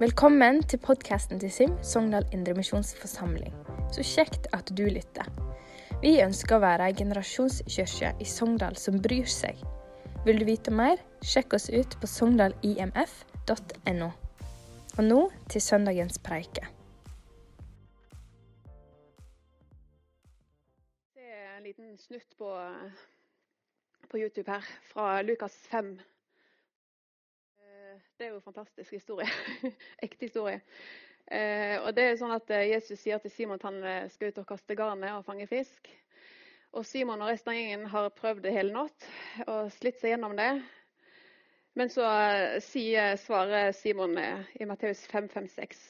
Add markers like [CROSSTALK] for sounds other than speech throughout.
Velkommen til podkasten til SIM, Sogndal Indremisjonsforsamling. Så kjekt at du lytter. Vi ønsker å være ei generasjonskirke i Sogndal som bryr seg. Vil du vite mer, sjekk oss ut på sogndalimf.no Og nå til søndagens preike. Det er en liten snutt på, på YouTube her fra Lukas 5. Det er jo en fantastisk historie. [LAUGHS] Ekte historie. Eh, og det er sånn at eh, Jesus sier til Simon at han eh, skal ut og kaste garnet og fange fisk. Og Simon og resten av gjengen har prøvd det hele natt og slitt seg gjennom det. Men så sier, svarer Simon i Matteus 5, 5, 6.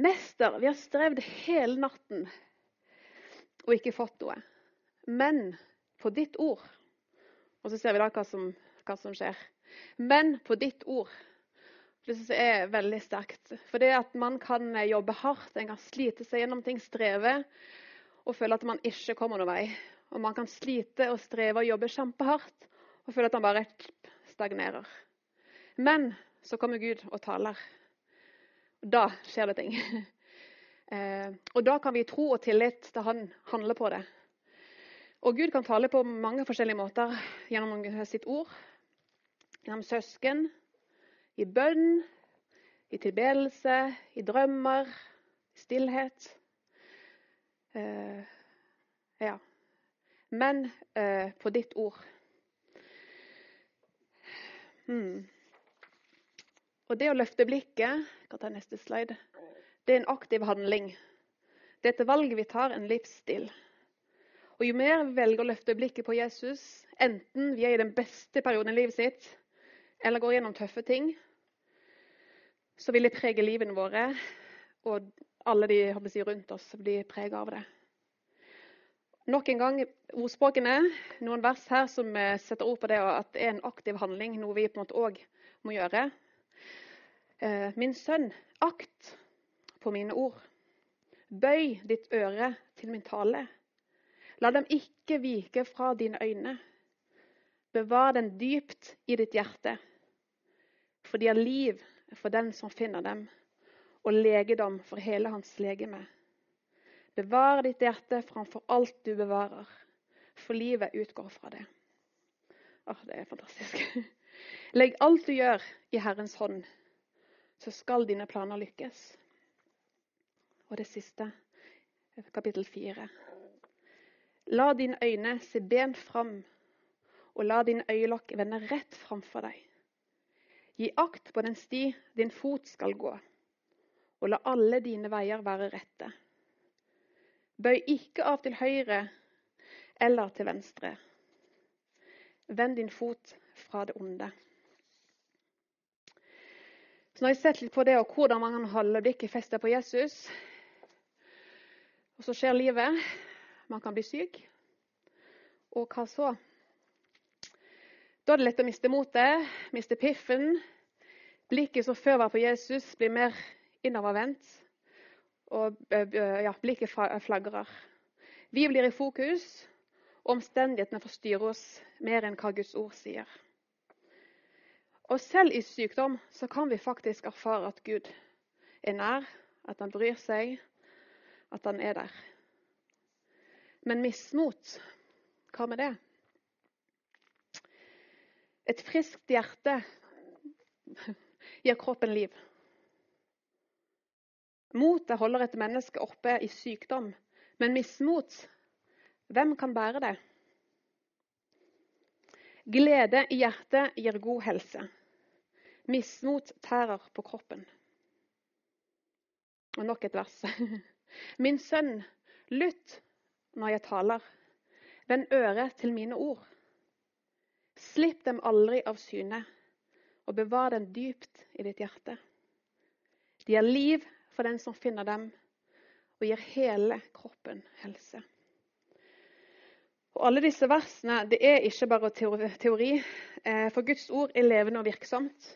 Mester, vi har strevd hele natten og ikke fått noe. Men på ditt ord Og så ser vi da hva som, hva som skjer. Men på ditt ord. Det synes jeg er veldig sterkt. For det at man kan eh, jobbe hardt, en kan slite seg gjennom ting, streve og føle at man ikke kommer noen vei. Og man kan slite og streve og jobbe kjempehardt og føle at man bare stagnerer. Men så kommer Gud og taler. Da skjer det ting. [LAUGHS] Eh, og da kan vi tro og tillit til Han handler på det. Og Gud kan tale på mange forskjellige måter gjennom sitt ord, gjennom søsken, i bønn, i tilbedelse, i drømmer, i stillhet. Eh, ja. Men eh, på ditt ord. Hmm. Og det å løfte blikket kan ta neste slide, det er en aktiv handling. Det er et valg vi tar, en livsstil. Og Jo mer vi velger å løfte blikket på Jesus, enten vi er i den beste perioden i livet sitt, eller går gjennom tøffe ting, så vil det prege livene våre, og alle de jeg rundt oss blir preget av det. Nok en gang ordspråkene, noen vers her som eh, setter ord på det at det er en aktiv handling, noe vi på en måte òg må gjøre. Eh, Min sønn, akt på mine ord. Bøy ditt øre til min tale. La dem ikke vike fra dine øyne. Bevar den dypt i ditt hjerte. For de har liv for den som finner dem, og legedom for hele hans legeme. Bevar ditt hjerte framfor alt du bevarer, for livet utgår fra det. Åh, det er fantastisk. [LAUGHS] Legg alt du gjør, i Herrens hånd, så skal dine planer lykkes. Og det siste, kapittel fire. La dine øyne se bent fram, og la dine øyelokk vende rett framfor deg. Gi akt på den sti din fot skal gå, og la alle dine veier være rette. Bøy ikke av til høyre eller til venstre. Vend din fot fra det onde. Så nå har jeg sett litt på det og hvordan man kan holde blikket festet på Jesus. Og så skjer livet. Man kan bli syk. Og hva så? Da er det lett å miste motet, miste piffen. Blikket som før var på Jesus, blir mer innovervendt. Og ja, blikket flagrer. Vi blir i fokus, og omstendighetene forstyrrer oss mer enn hva Guds ord sier. Og selv i sykdom så kan vi faktisk erfare at Gud er nær, at han bryr seg, at han er der. Men mismot, hva med det? Et friskt hjerte [LAUGHS] gir kroppen liv. Motet holder et menneske oppe i sykdom, men mismot, hvem kan bære det? Glede i hjertet gir god helse. Mismot tærer på kroppen. Og nok et vers. [LAUGHS] Min sønn, lytt når jeg taler. Vend øret til mine ord. Slipp dem aldri av syne, og bevar dem dypt i ditt hjerte. De er liv for den som finner dem, og gir hele kroppen helse. Og Alle disse versene det er ikke bare teori, for Guds ord er levende og virksomt,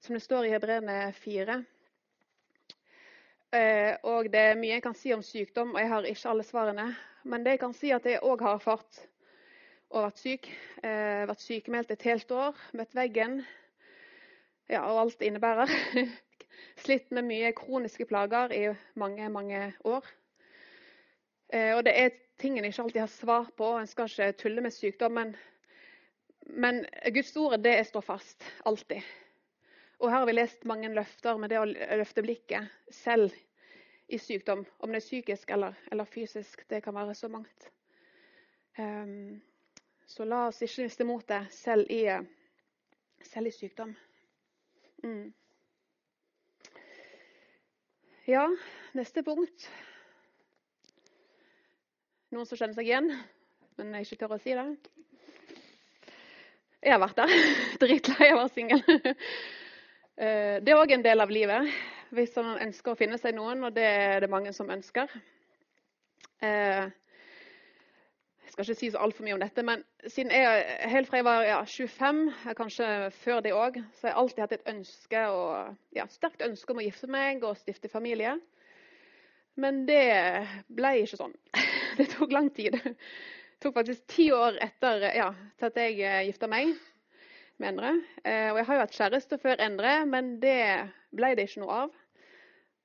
som det står i Hebreerne 4. Og Det er mye jeg kan si om sykdom, og jeg har ikke alle svarene. Men det jeg kan si at jeg òg har erfart og vært syk. Vært sykemeldt et helt år, møtt veggen ja, og alt det innebærer. [LAUGHS] slitt med mye kroniske plager i mange, mange år. Eh, og det er ting en ikke alltid har svar på. En skal ikke tulle med sykdommen. Men Guds ord det står fast. Alltid. Og her har vi lest mange løfter med det å løfte blikket selv i sykdom. Om det er psykisk eller, eller fysisk. Det kan være så mangt. Um, så la oss ikke miste motet selv selv i sykdom. Mm. Ja, neste punkt. Noen som kjenner seg igjen, men jeg ikke tør å si det? Jeg har vært der. [LAUGHS] Dritlei av å være singel. Eh, det er òg en del av livet hvis man ønsker å finne seg noen, og det er det mange som ønsker. Skal ikke si så altfor mye om dette, men siden jeg, helt fra jeg var ja, 25, kanskje før det òg, så har jeg alltid hatt et ønske og, ja, sterkt ønske om å gifte meg og stifte familie. Men det ble ikke sånn. [LAUGHS] Det tok lang tid. Det tok faktisk ti år etter ja, til at jeg eh, gifta meg med Endre. Eh, og jeg har jo hatt kjæreste før Endre, men det ble det ikke noe av.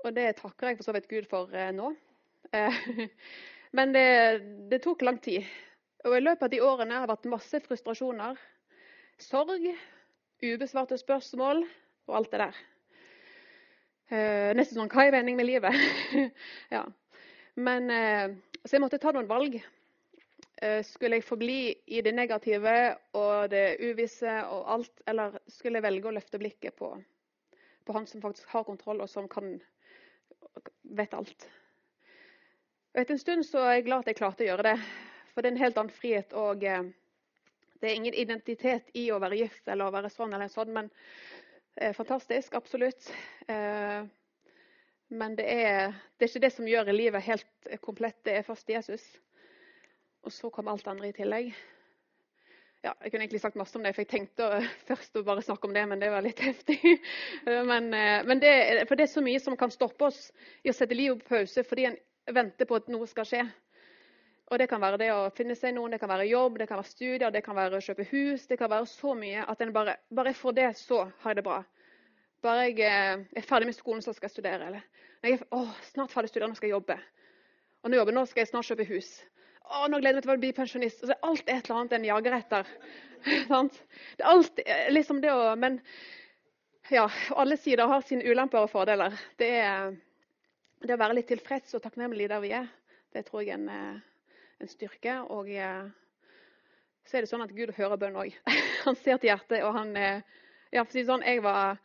Og det takker jeg for så vidt Gud for eh, nå. [LAUGHS] men det, det tok lang tid. Og i løpet av de årene har det vært masse frustrasjoner, sorg, ubesvarte spørsmål og alt det der. Eh, nesten sånn meningen med livet? [LAUGHS] ja. Men eh, Så jeg måtte ta noen valg. Eh, skulle jeg forbli i det negative og det uvisse og alt, eller skulle jeg velge å løfte blikket på, på han som faktisk har kontroll, og som kan vet alt? Og Etter en stund så er jeg glad at jeg klarte å gjøre det. For det er en helt annen frihet. og Det er ingen identitet i å være gift eller å være sånn eller sånn. men Eh, fantastisk, absolutt. Eh, men det er, det er, ikke det som gjør livet helt komplett. Det er først Jesus. Og så kommer alt andre i tillegg. Ja, jeg kunne egentlig sagt masse om det, for jeg tenkte [LAUGHS] først å bare snakke om det, men det var litt heftig. [LAUGHS] men, eh, men det, for det er så mye som kan stoppe oss i å sette livet på pause fordi en venter på at noe skal skje. Og Det kan være det å finne seg noen, det kan være jobb, det kan være studier, det kan være å kjøpe hus. Det kan være så mye at en bare bare jeg får det, så har jeg det bra. Bare jeg eh, er ferdig med skolen, så skal jeg studere. Eller når jeg er snart ferdig studere, nå skal jeg jobbe. Og nå jobber, nå skal jeg snart kjøpe hus. Å, nå gleder jeg meg til å bli pensjonist. Altså, alt er et eller annet en jager etter. [LAUGHS] det er alt, eh, liksom det å, Men ja, alle sider har sine ulemper og fordeler. Det er det å være litt tilfreds og takknemlig der vi er. Det tror jeg en eh, en styrke. Og eh, så er det sånn at Gud hører bønn òg. [LAUGHS] Han ser til hjertet. og han, eh, ja, for å si sånn, Jeg var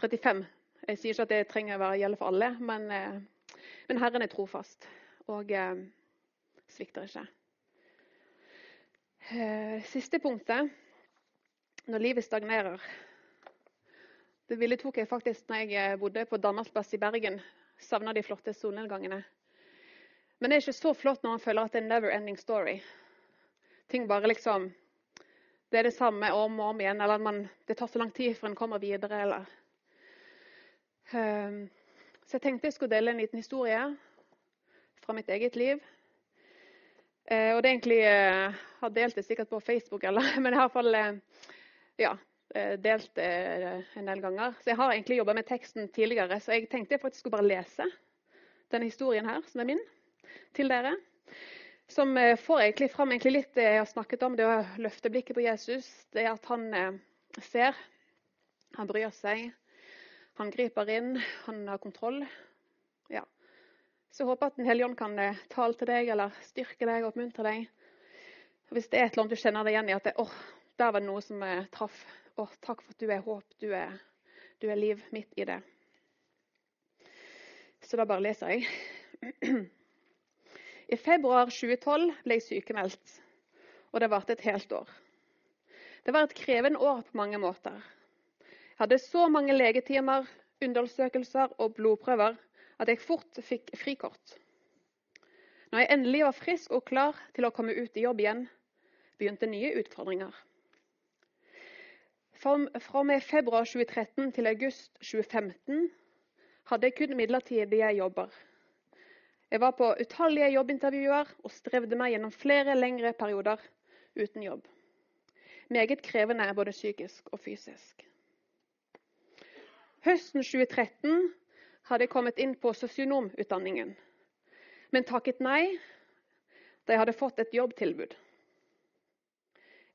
35. Jeg sier ikke at det trenger å gjelde for alle, men, men Herren er trofast og svikter ikke. Siste punktet, når livet stagnerer. Det ville tok jeg faktisk når jeg bodde på Danmarksplass i Bergen. Savna de flotte solnedgangene. Men det er ikke så flott når man føler at det er en never ending story. Ting bare liksom Det er det samme om og om igjen. Eller at det tar så lang tid før en kommer videre. eller... Um, så jeg tenkte jeg skulle dele en liten historie fra mitt eget liv. Uh, og det egentlig uh, har delt det sikkert på Facebook, eller, [LAUGHS] men i hvert fall uh, ja, delt det en del ganger. Så jeg har egentlig jobba med teksten tidligere, så jeg tenkte jeg faktisk skulle bare lese denne historien her, som er min til dere. Som eh, får egentlig fram egentlig litt det jeg har snakket om, det å løfte blikket på Jesus. Det at han eh, ser, han bryr seg, han griper inn, han har kontroll. Ja. Så jeg håper at Den hellige ånd kan eh, tale til deg eller styrke deg og oppmuntre deg. Hvis det er et eller annet du kjenner deg igjen i, at det, oh, der var det noe som traff. Oh, takk for at du er håp, du er, du er liv midt i det. Så da bare leser jeg. [CLEARS THROAT] I februar 2012 ble jeg sykemeldt, og det varte et helt år. Det var et krevende år på mange måter. Jeg hadde så mange legetimer, undersøkelser og blodprøver at jeg fort fikk frikort. Når jeg endelig var frisk og klar til å komme ut i jobb igjen, begynte nye utfordringer. Fra og med februar 2013 til august 2015 hadde jeg kun midlertidige jobber. Jeg var på utallige jobbintervjuer og strevde meg gjennom flere lengre perioder uten jobb. Meget krevende både psykisk og fysisk. Høsten 2013 hadde jeg kommet inn på sosionomutdanningen, men takket nei da jeg hadde fått et jobbtilbud.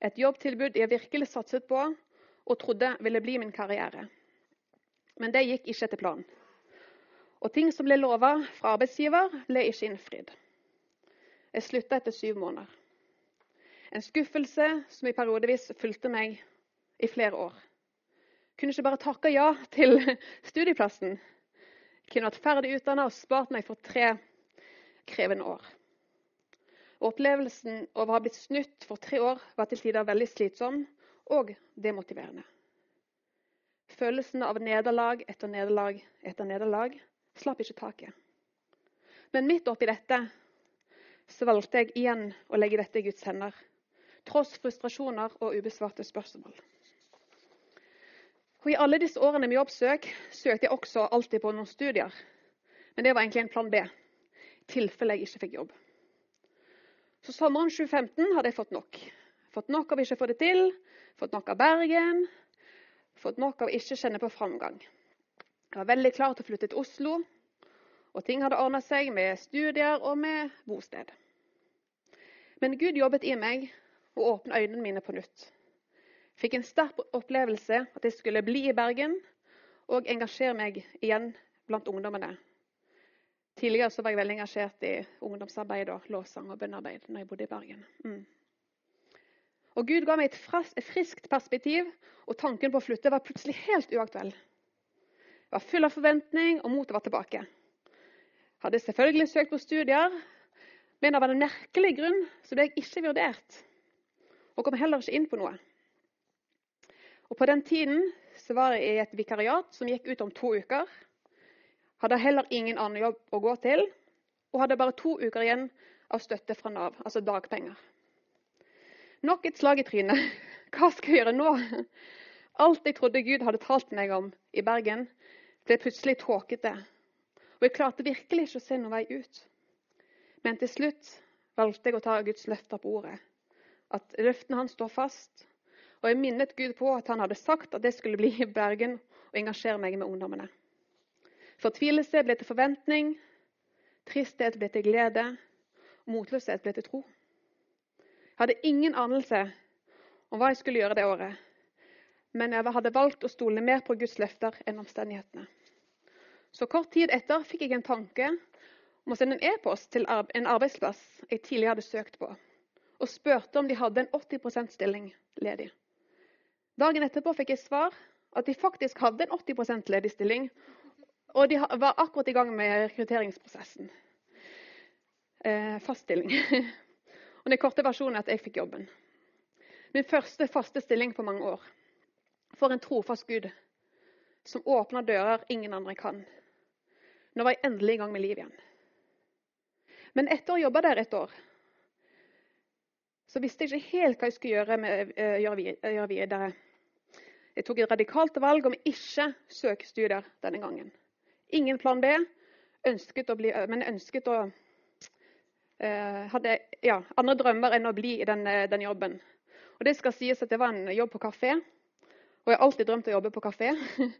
Et jobbtilbud jeg virkelig satset på og trodde ville bli min karriere. Men det gikk ikke etter planen. Og ting som ble lova fra arbeidsgiver, ble ikke innfridd. Jeg slutta etter syv måneder. En skuffelse som i periodevis fulgte meg i flere år. Kunne ikke bare takke ja til [LAUGHS] studieplassen. Kunne vært ferdig utdanna og spart meg for tre krevende år. Opplevelsen av å ha blitt snytt for tre år var til tider veldig slitsom og demotiverende. Følelsen av nederlag etter nederlag etter nederlag slapp ikke taket. Men midt oppi dette så valgte jeg igjen å legge dette i Guds hender, tross frustrasjoner og ubesvarte spørsmål. Og I alle disse årene med jobbsøk søkte jeg også alltid på noen studier. Men det var egentlig en plan B, i tilfelle jeg ikke fikk jobb. Så sommeren 2015 hadde jeg fått nok. Fått nok av ikke å få det til, fått nok av Bergen, fått nok av ikke kjenne på framgang. Jeg var veldig klar til å flytte til Oslo, og ting hadde ordna seg med studier og med bosted. Men Gud jobbet i meg og åpnet øynene mine på nytt. Fikk en sterk opplevelse at jeg skulle bli i Bergen og engasjere meg igjen blant ungdommene Tidligere var jeg veldig engasjert i ungdomsarbeid og lovsang og bønnearbeid når jeg bodde i Bergen. Mm. Og Gud ga meg et, friskt perspektiv, og tanken på å flytte var plutselig helt uaktuell. Jeg var full av forventning, og motet var tilbake. Jeg hadde selvfølgelig søkt på studier, men av en merkelig grunn så ble jeg ikke vurdert. Og kom heller ikke inn på noe. Og På den tiden så var jeg i et vikariat som gikk ut om to uker. Hadde heller ingen annen jobb å gå til, og hadde bare to uker igjen av støtte fra Nav, altså dagpenger. Nok et slag i trynet. [LAUGHS] Hva skal jeg gjøre nå? Alt jeg trodde Gud hadde talt meg om i Bergen, ble plutselig tåkete. Og jeg klarte virkelig ikke å se noen vei ut. Men til slutt valgte jeg å ta Guds løfter på ordet. At løftene hans står fast. Og jeg minnet Gud på at han hadde sagt at jeg skulle bli i Bergen og engasjere meg med ungdommene. Fortvilelse ble til forventning, tristhet ble til glede, motløshet ble til tro. Hadde ingen anelse om hva jeg skulle gjøre det året, men jeg hadde valgt å stole mer på Guds løfter enn omstendighetene. Så kort tid etter fikk jeg en tanke om å sende en e-post til en arbeidsplass jeg tidligere hadde søkt på, og spurte om de hadde en 80% stilling ledig. Dagen etterpå fikk jeg svar at de faktisk hadde en 80% ledig stilling, og de var akkurat i gang med rekrutteringsprosessen. Eh, fast stilling. [LAUGHS] og den korte versjonen er at jeg fikk jobben. Min første faste stilling på mange år. For en trofast Gud som åpner dører ingen andre kan. Nå var jeg endelig i gang med liv igjen. Men etter å ha jobba der et år, så visste jeg ikke helt hva jeg skulle gjøre, med, uh, gjøre videre. Jeg tok et radikalt valg om ikke søke studier denne gangen. Ingen plan B, ønsket bli, men ønsket å eh, Hadde ja, andre drømmer enn å bli i den, eh, den, jobben. Og det skal sies at det var en jobb på kafé, og jeg har alltid drømt å jobbe på kafé. [LAUGHS]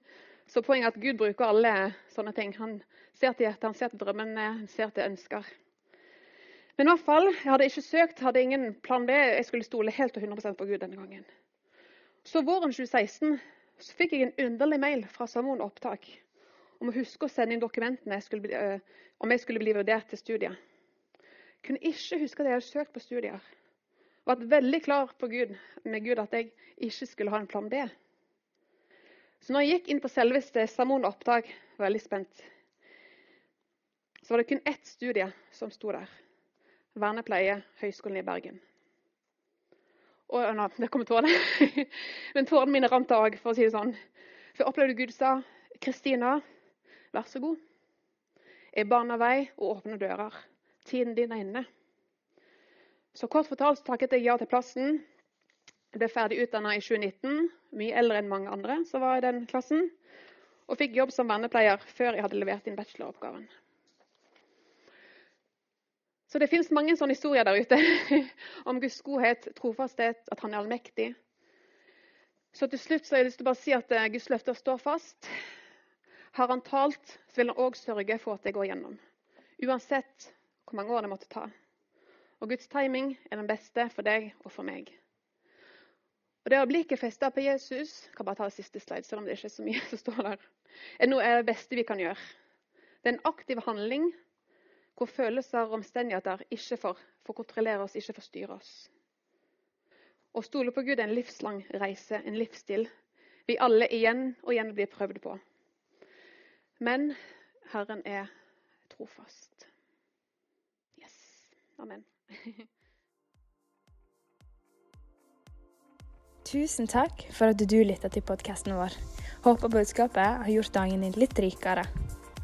Så poenget er at Gud bruker alle sånne ting. Han ser til hjertet, han ser til drømmene, han ser til ønsker. Men i hvert fall, jeg hadde ikke søkt, hadde ingen plan B. Jeg skulle stole helt og 100% på Gud denne gangen. Så våren 2016 så fikk jeg en underlig mail fra Samon opptak om å huske å sende inn dokumentene jeg bli, øh, om jeg skulle bli vurdert til studiet. Kunne ikke huske at jeg hadde søkt på studier. Var veldig klar på Gud, med Gud at jeg ikke skulle ha en plan B. Så når jeg gikk inn på selveste Samon opptak, var jeg veldig spent. Så var det kun ett studie som sto der. Vernepleie, Høgskolen i Bergen. Og nå, det kommer tårene. [LAUGHS] Men tårene mine rant òg, for å si det sånn. For jeg opplevde Gud sa Kristina, Vær så god. Jeg baner vei og åpner dører. Tiden din er inne. Så kort fortalt takket jeg ja til plassen. Jeg ble ferdig utdanna i 2019, mye eldre enn mange andre som var i den klassen. Og fikk jobb som vernepleier før jeg hadde levert inn bacheloroppgaven. Så det fins mange sånne historier der ute [LAUGHS] om Guds godhet, trofasthet, at han er allmektig. Så til slutt så har jeg lyst til å bare si at eh, Guds løfter står fast. Har han talt, så vil han òg sørge for at det går gjennom. Uansett hvor mange år det måtte ta. Og Guds timing er den beste for deg og for meg. Og Det å blikket festa på Jesus kan bare ta det siste slide, selv om det ikke er så mye som står der, er noe av det beste vi kan gjøre. Det er en aktiv handling hvor følelser og omstendigheter ikke får, får kontrollere oss, ikke får styre oss. Å stole på Gud er en livslang reise, en livsstil vi alle igjen og igjen blir prøvd på. Men Herren er trofast. Amen. [LAUGHS] Tusen takk for at du lytta til podkasten vår. Håper budskapet har gjort dagen din litt rikere.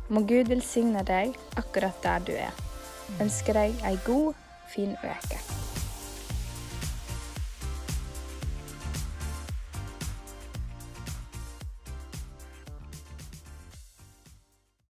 Må Gud velsigne deg akkurat der du er. Ønsker deg ei god, fin uke.